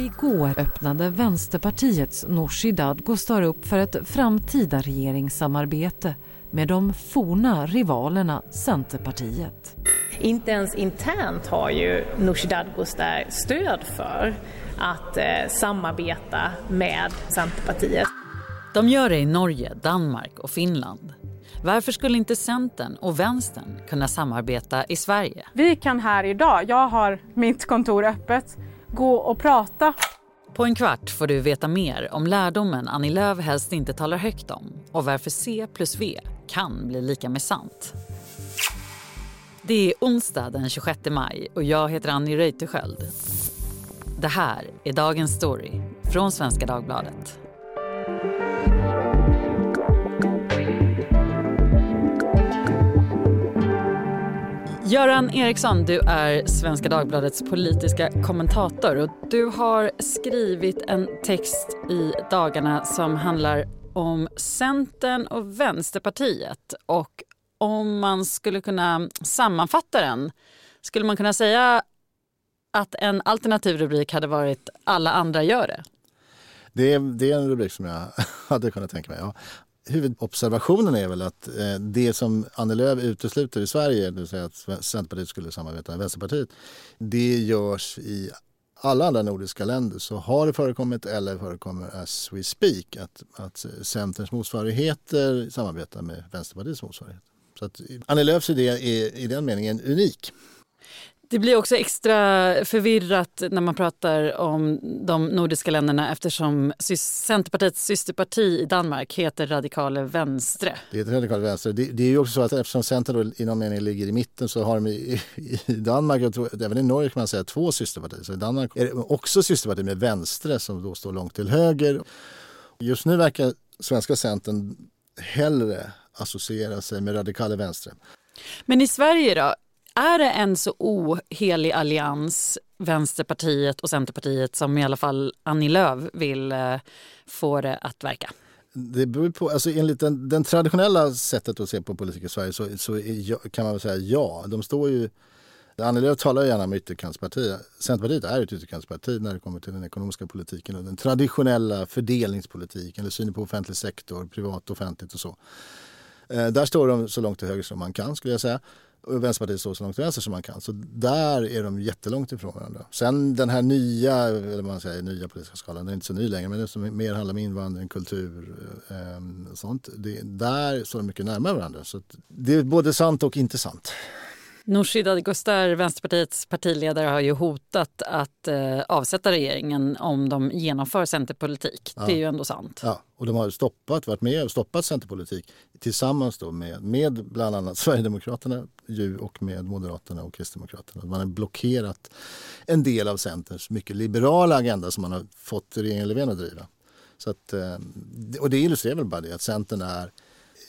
Igår öppnade Vänsterpartiets Nooshi Dadgostar upp för ett framtida regeringssamarbete med de forna rivalerna Centerpartiet. Inte ens internt har ju Nooshi Dadgostar stöd för att eh, samarbeta med Centerpartiet. De gör det i Norge, Danmark och Finland. Varför skulle inte Centern och Vänstern kunna samarbeta i Sverige? Vi kan här idag, jag har mitt kontor öppet, gå och prata. På en kvart får du veta mer om lärdomen Annie Lööf helst inte talar högt om och varför C plus V kan bli lika med sant. Det är onsdag den 26 maj och jag heter Annie Reuterskiöld. Det här är dagens story från Svenska Dagbladet. Göran Eriksson, du är Svenska Dagbladets politiska kommentator och du har skrivit en text i dagarna som handlar om Centern och Vänsterpartiet. Och om man skulle kunna sammanfatta den, skulle man kunna säga att en alternativ rubrik hade varit Alla andra gör det? Det är, det är en rubrik som jag hade kunnat tänka mig. Ja huvudobservationen är väl att eh, det som Annie Lööf utesluter i Sverige, det vill säga att Centerpartiet skulle samarbeta med Vänsterpartiet, det görs i alla andra nordiska länder så har det förekommit eller förekommer as we speak att, att Centerns motsvarigheter samarbetar med Vänsterpartiets motsvarigheter. Så att Annie Lööfs idé är i den meningen unik. Det blir också extra förvirrat när man pratar om de nordiska länderna eftersom Centerpartiets systerparti i Danmark heter Radikale Venstre. Det heter Radikale Venstre. Det, det är ju också så att eftersom Centern i någon mening ligger i mitten så har de i, i Danmark, och tror, även i Norge kan man säga, två systerpartier. Så i Danmark är det också systerparti med Venstre som då står långt till höger. Just nu verkar svenska Centern hellre associera sig med Radikale Venstre. Men i Sverige då? Är det en så ohelig allians, Vänsterpartiet och Centerpartiet som i alla fall Annie Lööf vill eh, få det att verka? Det beror på, alltså enligt den, den traditionella sättet att se på politik i Sverige så, så är, kan man väl säga ja. De står ju, Annie Lööf talar gärna om ytterkantsparti. Centerpartiet är ett ytterkantsparti när det kommer till den ekonomiska politiken och den traditionella fördelningspolitiken eller synen på offentlig sektor, privat och offentligt och så. Eh, där står de så långt till höger som man kan skulle jag säga och Vänsterpartiet står så långt till vänster som man kan. Så där är de jättelångt ifrån varandra. Sen den här nya, eller man säger nya politiska skalan, den är inte så ny längre, men det som mer handlar om invandring, kultur eh, och sånt. Det, där står de mycket närmare varandra. Så det är både sant och inte sant. Nooshi Dadgostar, Vänsterpartiets partiledare, har ju hotat att eh, avsätta regeringen om de genomför centerpolitik. Ja. Det är ju ändå sant. Ja, och de har stoppat, varit med och stoppat centerpolitik tillsammans då med, med bland annat Sverigedemokraterna ju, och med Moderaterna och Kristdemokraterna. Man har blockerat en del av Centerns mycket liberala agenda som man har fått regeringen Löfven att driva. Så att, eh, och det illustrerar väl bara det att Centern är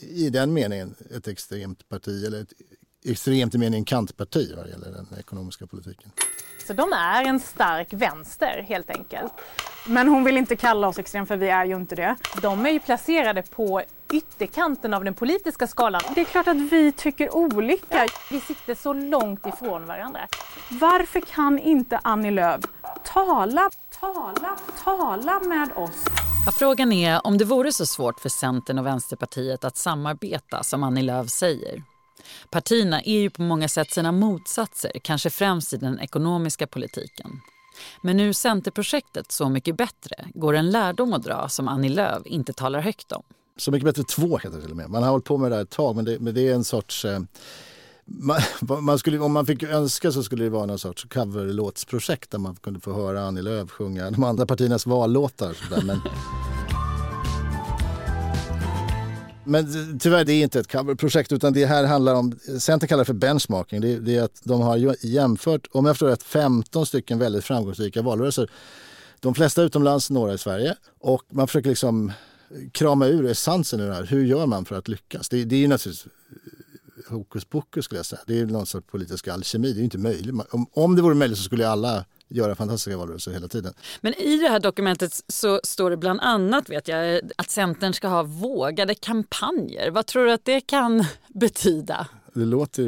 i den meningen ett extremt parti eller ett extremt i meningen kantparti vad gäller den ekonomiska politiken. Så de är en stark vänster helt enkelt. Men hon vill inte kalla oss extrem för vi är ju inte det. De är ju placerade på ytterkanten av den politiska skalan. Det är klart att vi tycker olika. Vi sitter så långt ifrån varandra. Varför kan inte Annie Lööf tala, tala, tala med oss? Ja, frågan är om det vore så svårt för Centern och Vänsterpartiet att samarbeta som Annie Lööf säger. Partierna är ju på många sätt sina motsatser, kanske främst i den ekonomiska politiken. Men nu Centerprojektet Så mycket bättre går en lärdom att dra som Annie Lööf inte talar högt om. Så mycket bättre 2 heter det till och med. Man har hållit på med det här ett tag men det, men det är en sorts eh, man, man, skulle, om man fick önska så skulle det vara någon sorts coverlåtsprojekt där man kunde få höra Annie Lööf sjunga de andra partiernas vallåtar. Sådär. Men, Men tyvärr, det är inte ett coverprojekt utan det här handlar om, Centern kallar det för benchmarking. Det, det är att de har jämfört, om jag förstår rätt, 15 stycken väldigt framgångsrika valrörelser. De flesta utomlands, några i Sverige. Och man försöker liksom krama ur essensen ur det här. Hur gör man för att lyckas? Det, det är ju naturligtvis eh, hokus pokus skulle jag säga. Det är någon sorts politisk alkemi. Det är inte möjligt. Om, om det vore möjligt så skulle alla göra fantastiska valrörelser hela tiden. Men i det här dokumentet så står det bland annat vet jag, att Centern ska ha vågade kampanjer. Vad tror du att det kan betyda? Det låter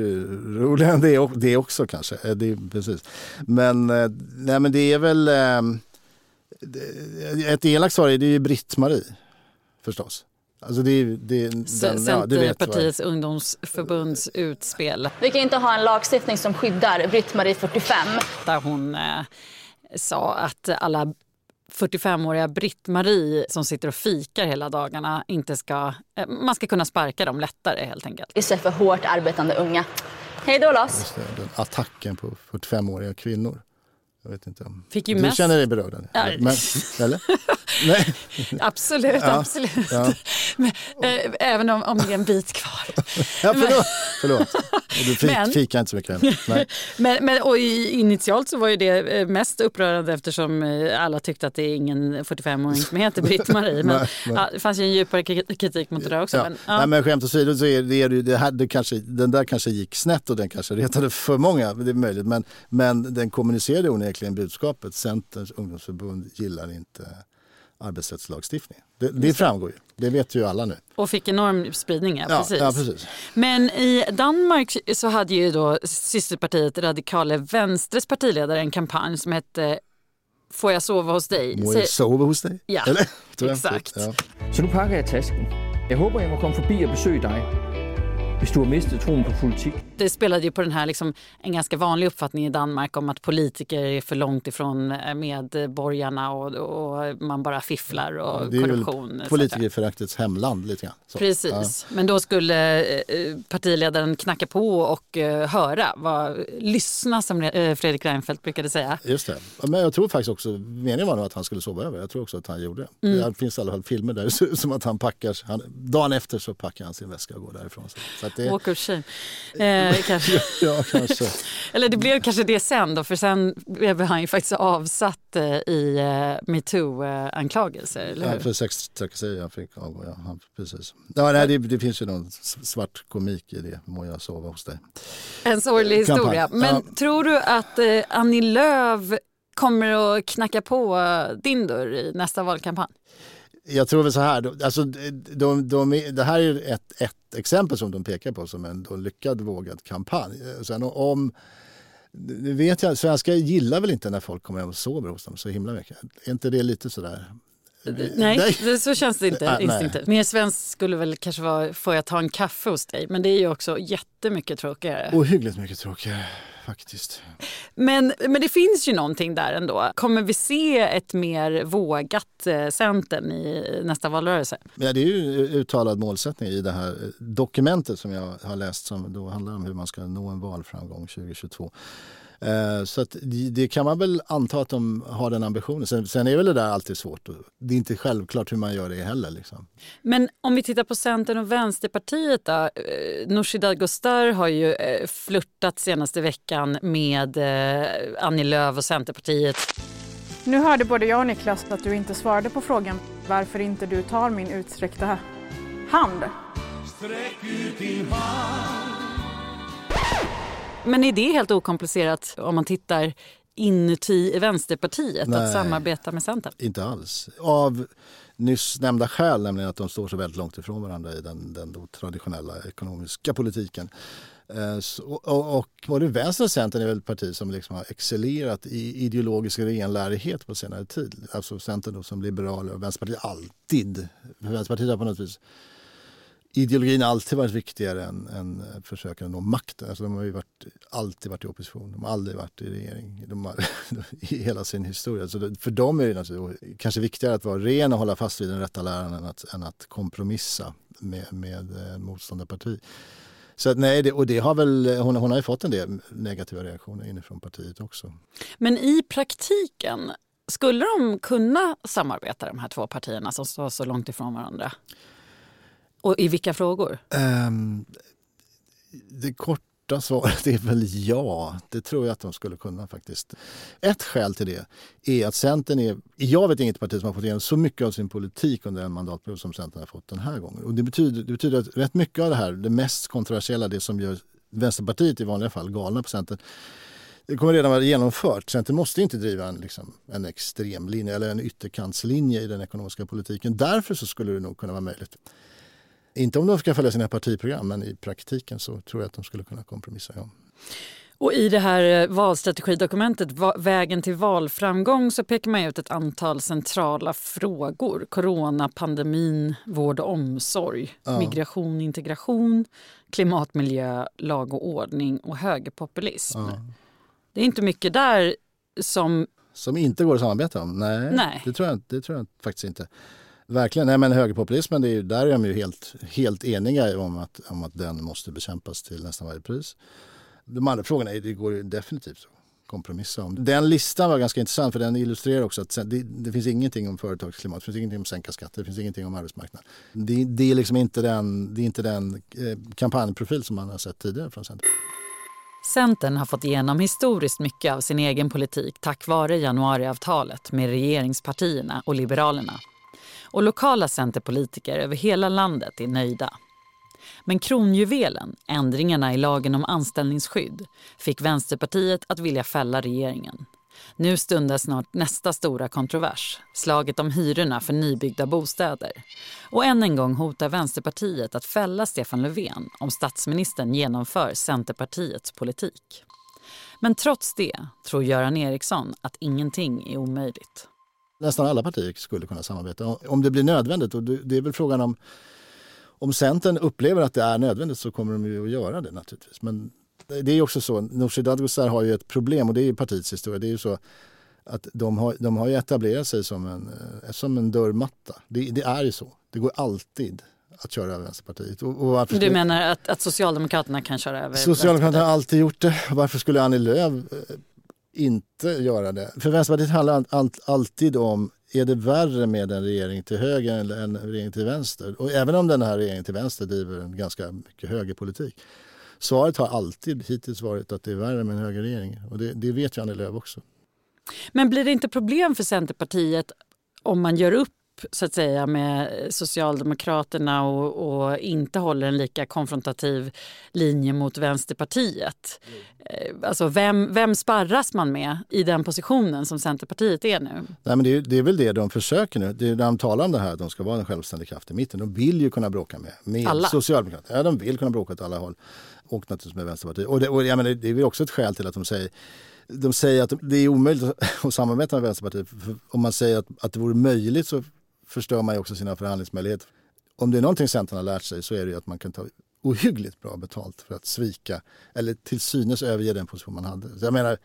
roligare än det, också kanske. Eh, det, precis. Men, eh, nej, men det är väl... Eh, Ett elakt svar är det ju Britt-Marie förstås. Alltså det, det, den, Centerpartiets ja, ungdomsförbunds utspel. Vi kan inte ha en lagstiftning som skyddar Britt-Marie 45. Där hon eh, sa att alla 45-åriga Britt-Marie som sitter och fikar hela dagarna inte ska... Eh, man ska kunna sparka dem lättare helt enkelt. Istället för hårt arbetande unga. Hej då Lars! Den attacken på 45-åriga kvinnor. Jag vet inte. Fick ju du mest... känner dig berörd? Ja. Men, eller? Nej. Absolut, ja, absolut. Ja. Men, äh, även om, om det är en bit kvar. Ja, förlåt. förlåt. Du fik, men, fikar inte så mycket än. Men, men, och initialt så var ju det eh, mest upprörande eftersom eh, alla tyckte att det är ingen 45-åring som heter Britt-Marie. Men, ja, det fanns ju en djupare kritik mot det där också. Ja. Men, ja. Nej, men skämt åsido så är det, det, här, det kanske, den där kanske gick snett och den kanske retade för många. Det är möjligt. Men, men den kommunicerade onekligen budskapet. Centerns ungdomsförbund gillar inte arbetsrättslagstiftning. Det, det framgår ju. Det vet ju alla nu. Och fick enorm spridning, ja, ja, precis. ja, precis. Men i Danmark så hade ju då systerpartiet Radikale Venstres partiledare en kampanj som hette Får jag sova hos dig? Må jag sova hos dig? Ja, Eller? exakt. Ja. Så nu packar jag tasken. Jag hoppas jag må komma förbi och besöka dig du har mistat tron på politik. Det spelade ju på den här liksom, en ganska vanlig uppfattning i Danmark om att politiker är för långt ifrån eh, medborgarna och, och man bara fifflar och det är korruption. Väl politikerföraktets hemland lite grann. Så. Precis, ja. men då skulle eh, partiledaren knacka på och höra, vad, lyssna som Fredrik Reinfeldt brukade säga. Just det, men jag tror faktiskt också, meningen var nog att han skulle sova över, jag tror också att han gjorde det. Mm. Det finns i alla fall filmer där som att han packar, han, dagen efter så packar han sin väska och går därifrån. Så det... Walk of shame. Eh, kanske. ja, kanske. Eller det blev kanske det sen då, för sen blev han ju faktiskt avsatt eh, i eh, metoo-anklagelser, eller Ja, för sex trakasserier han fick avgå, ja. Han, precis. Ja, nej, det, det, finns ju någon svart komik i det, må jag sova hos dig. En sorglig historia. Men ja. tror du att eh, Annie Lööf kommer att knacka på din dörr i nästa valkampanj? Jag tror väl så här, alltså, de, de, det här är ett, ett exempel som de pekar på som en lyckad vågad kampanj. Sen om, nu vet jag, svenskar gillar väl inte när folk kommer hem och sover hos dem så himla mycket. Är inte det lite sådär? Nej, nej. så känns det inte instinktivt. Mer svenskt skulle väl kanske vara, får jag ta en kaffe hos dig? Men det är ju också jättemycket tråkigare. Ohyggligt mycket tråkigare faktiskt. Men, men det finns ju någonting där ändå. Kommer vi se ett mer vågat eh, Centern i nästa valrörelse? Ja, det är ju uttalad målsättning i det här dokumentet som jag har läst som då handlar om hur man ska nå en valframgång 2022. Eh, så att det kan man väl anta att de har den ambitionen. Sen, sen är väl det där alltid svårt. Det är inte självklart hur man gör det heller. Liksom. Men om vi tittar på Centern och Vänsterpartiet då. Eh, Nooshi Dadgostar har ju eh, flörtat senaste veckan med Annie Lööf och Centerpartiet. Nu hörde både jag och Niklas att du inte svarade på frågan varför inte du tar min utsträckta hand. Sträck ut din hand men är det helt okomplicerat om man tittar inuti Vänsterpartiet Nej, att samarbeta med Centern? Inte alls. Av nyss nämnda skäl, nämligen att de står så väldigt långt ifrån varandra i den, den traditionella ekonomiska politiken. Eh, så, och, och både Vänstern och Centern är väl ett parti som liksom har excellerat i ideologisk renlärighet på senare tid. Alltså Centern som liberaler och Vänsterpartiet alltid. Vänsterpartiet har på något vis ideologin har alltid varit viktigare än, än eh, försöken att nå makten. Alltså de har ju varit, alltid varit i opposition, de har aldrig varit i regering de har, i hela sin historia. Så det, för dem är det kanske viktigare att vara ren och hålla fast vid den rätta läran än att, än att kompromissa med, med eh, motståndarparti. Så att, nej, det, och det har väl, hon, hon har ju fått en del negativa reaktioner inifrån partiet också. Men i praktiken, skulle de kunna samarbeta de här två partierna som står så långt ifrån varandra? Och i vilka frågor? Um, det korta svaret är väl ja. Det tror jag att de skulle kunna faktiskt. Ett skäl till det är att Centern är... Jag vet inget parti som har fått igenom så mycket av sin politik under en mandatperiod som Centern har fått den här gången. Och det betyder, det betyder att rätt mycket av det här, det mest kontroversiella, det som gör Vänsterpartiet i vanliga fall galna på Centern det kommer redan vara genomfört. Centern måste inte driva en, liksom, en extremlinje eller en ytterkantslinje i den ekonomiska politiken. Därför så skulle det nog kunna vara möjligt inte om de ska följa sina partiprogram, men i praktiken så tror jag att de skulle kunna kompromissa. Ja. Och I det här eh, valstrategidokumentet Vägen till valframgång så pekar man ut ett antal centrala frågor. Corona, pandemin, vård och omsorg, ja. migration, integration, klimat, miljö, lag och ordning och högerpopulism. Ja. Det är inte mycket där som... Som inte går att samarbeta om? Nej, Nej. Det, tror jag, det tror jag faktiskt inte. Verkligen. Nej, men högerpopulismen, det är, där är de ju helt, helt eniga om att, om att den måste bekämpas till nästan varje pris. De andra frågorna det går definitivt att kompromissa om. Den listan var ganska intressant för den illustrerar också att det, det finns ingenting om företagsklimat, det finns ingenting om sänka skatter, det finns ingenting om arbetsmarknad. Det, det är liksom inte den, det är inte den eh, kampanjprofil som man har sett tidigare från Centern. Centern har fått igenom historiskt mycket av sin egen politik tack vare januariavtalet med regeringspartierna och Liberalerna. Och lokala centerpolitiker över hela landet är nöjda. Men kronjuvelen, ändringarna i lagen om anställningsskydd, fick Vänsterpartiet att vilja fälla regeringen. Nu stundar snart nästa stora kontrovers, slaget om hyrorna för nybyggda bostäder. Och än en gång hotar Vänsterpartiet att fälla Stefan Löfven om statsministern genomför Centerpartiets politik. Men trots det tror Göran Eriksson att ingenting är omöjligt. Nästan alla partier skulle kunna samarbeta om det blir nödvändigt. Och det är väl frågan om om Centern upplever att det är nödvändigt så kommer de ju att göra det naturligtvis. Men det är också så, Nooshi Dadgostar har ju ett problem och det är partiets historia. Det är ju så att de har, de har etablerat sig som en, eh, som en dörrmatta. Det, det är ju så. Det går alltid att köra över Vänsterpartiet. Och, och du menar att, att Socialdemokraterna kan köra över Socialdemokraterna har alltid gjort det. Varför skulle Annie Lööf eh, inte göra det? För Vänsterpartiet handlar alltid om är det värre med en regering till höger än en regering till vänster? Och även om den här regeringen till vänster driver en ganska mycket högerpolitik. Svaret har alltid hittills varit att det är värre med en högerregering. Och det, det vet ju Annie Lööf också. Men blir det inte problem för Centerpartiet om man gör upp så att säga med Socialdemokraterna och, och, inte håller en lika konfrontativ linje mot Vänsterpartiet. Mm. Alltså vem, vem sparras man med i den positionen som Centerpartiet är nu? Nej, men det, är, det är väl det de försöker nu. Det är när de talar om det här att de ska vara en självständig kraft i mitten. De vill ju kunna bråka med, med alla. Socialdemokraterna. Ja, de vill kunna bråka åt alla håll. Och naturligtvis med Vänsterpartiet. Och det, och jag menar, det är också ett skäl till att de säger de säger att det är omöjligt att samarbeta med Vänsterpartiet. För om man säger att, att det vore möjligt så förstör man ju också sina förhandlingsmöjligheter. Om det är någonting Centern har lärt sig så är det att man kan ta ohyggligt bra betalt för att svika eller till synes överge den position man hade. Så jag menar,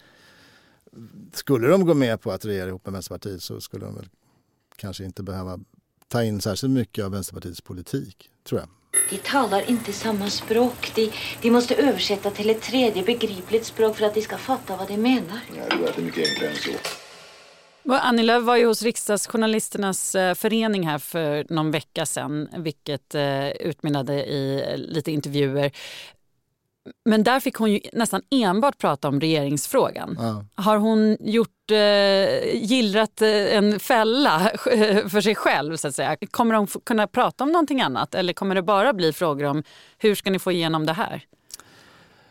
skulle de gå med på att regera ihop med Vänsterpartiet så skulle de väl kanske inte behöva ta in särskilt mycket av Vänsterpartiets politik, tror jag. De talar inte samma språk. De, de måste översätta till ett tredje begripligt språk för att de ska fatta vad de menar. Ja, det är mycket enklare än så. Annie Lööf var ju hos Riksdagsjournalisternas eh, förening här för någon vecka sedan vilket eh, utmynnade i lite intervjuer. Men där fick hon ju nästan enbart prata om regeringsfrågan. Ja. Har hon gjort, eh, gillrat eh, en fälla för sig själv? så att säga? Kommer hon kunna prata om någonting annat eller kommer det bara bli frågor om hur ska ni få igenom det här?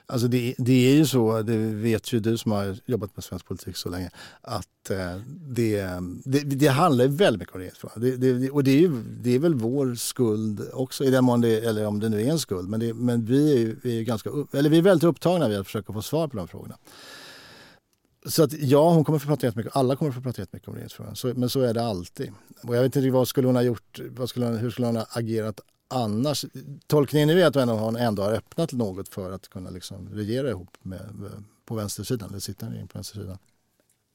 Alltså det, det, är ju så, det vet ju du som har jobbat med svensk politik så länge, att eh, det, det, det handlar väldigt mycket om regeringsfrågan. Det, det, och det är, ju, det är väl vår skuld också, i den mån det, eller om det nu är en skuld. Men, det, men vi, är, vi, är ganska, eller vi är väldigt upptagna vid att försöka få svar på de frågorna. Så att ja, hon kommer att få prata jättemycket, alla kommer att få prata jättemycket om regeringsfrågan. Så, men så är det alltid. Och jag vet inte vad skulle hon ha gjort, vad skulle hon, hur skulle hon ha agerat annars, tolkningen är att hon ändå har öppnat något för att kunna liksom regera ihop med, på vänstersidan, eller sitta på vänstersidan.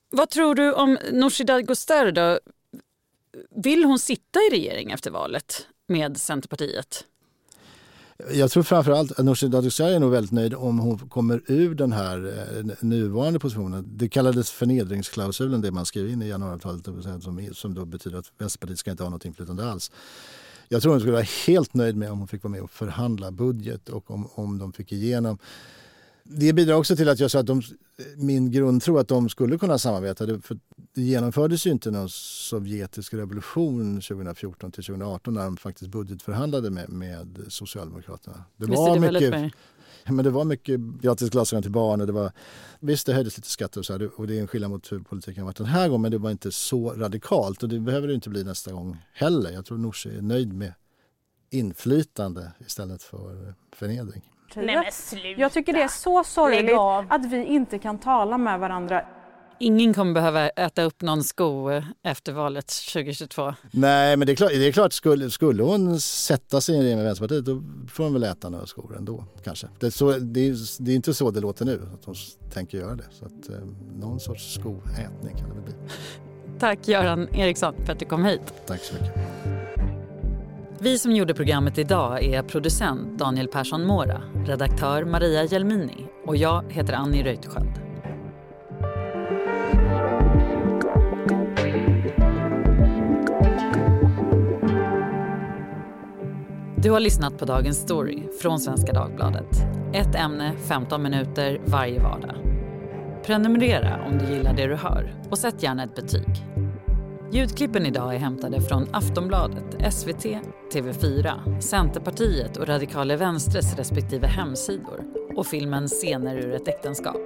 Vad tror du om Nooshi Dadgostar då? Vill hon sitta i regering efter valet med Centerpartiet? Jag tror framförallt att Nooshi Dadgostar är nog väldigt nöjd om hon kommer ur den här eh, nuvarande positionen. Det kallades förnedringsklausulen, det man skrev in i januariavtalet som, som då betyder att Vänsterpartiet ska inte ha något inflytande alls. Jag tror hon skulle vara helt nöjd med om hon fick vara med och förhandla budget och om, om de fick igenom det bidrar också till att jag sa att de, min grundtro att de skulle kunna samarbeta. Det, för det genomfördes ju inte någon sovjetisk revolution 2014 till 2018 när de faktiskt budgetförhandlade med, med Socialdemokraterna. Det var det mycket, men det var mycket gratis glasögon till barn. Och det var, visst, det höjdes lite skatter och, så här, och det är en skillnad mot hur politiken har varit den här gången. Men det var inte så radikalt och det behöver det inte bli nästa gång heller. Jag tror Nooshi är nöjd med inflytande istället för förnedring. Vänsterpartiet. Nej men sluta. Jag tycker det är så sorgligt att vi inte kan tala med varandra. Ingen kommer behöva äta upp någon sko efter valet 2022. Nej, men det är klart, det är klart skulle, skulle hon sätta sig i en regering med Vänsterpartiet då får hon väl äta några skor ändå kanske. Det är, så, det är, det är inte så det låter nu att hon tänker göra det. Så att, eh, någon sorts skoätning kan det väl bli. Tack Göran Eriksson för att du kom hit. Tack så mycket. Vi som gjorde programmet idag är producent Daniel Persson Mora, redaktör Maria Jelmini och jag heter Annie Reuterskiöld. Du har lyssnat på Dagens Story från Svenska Dagbladet. Ett ämne, 15 minuter varje vardag. Prenumerera om du gillar det du hör och sätt gärna ett betyg. Ljudklippen idag är hämtade från Aftonbladet, SVT, TV4, Centerpartiet och Radikale Vänstres respektive hemsidor och filmen Scener ur ett äktenskap.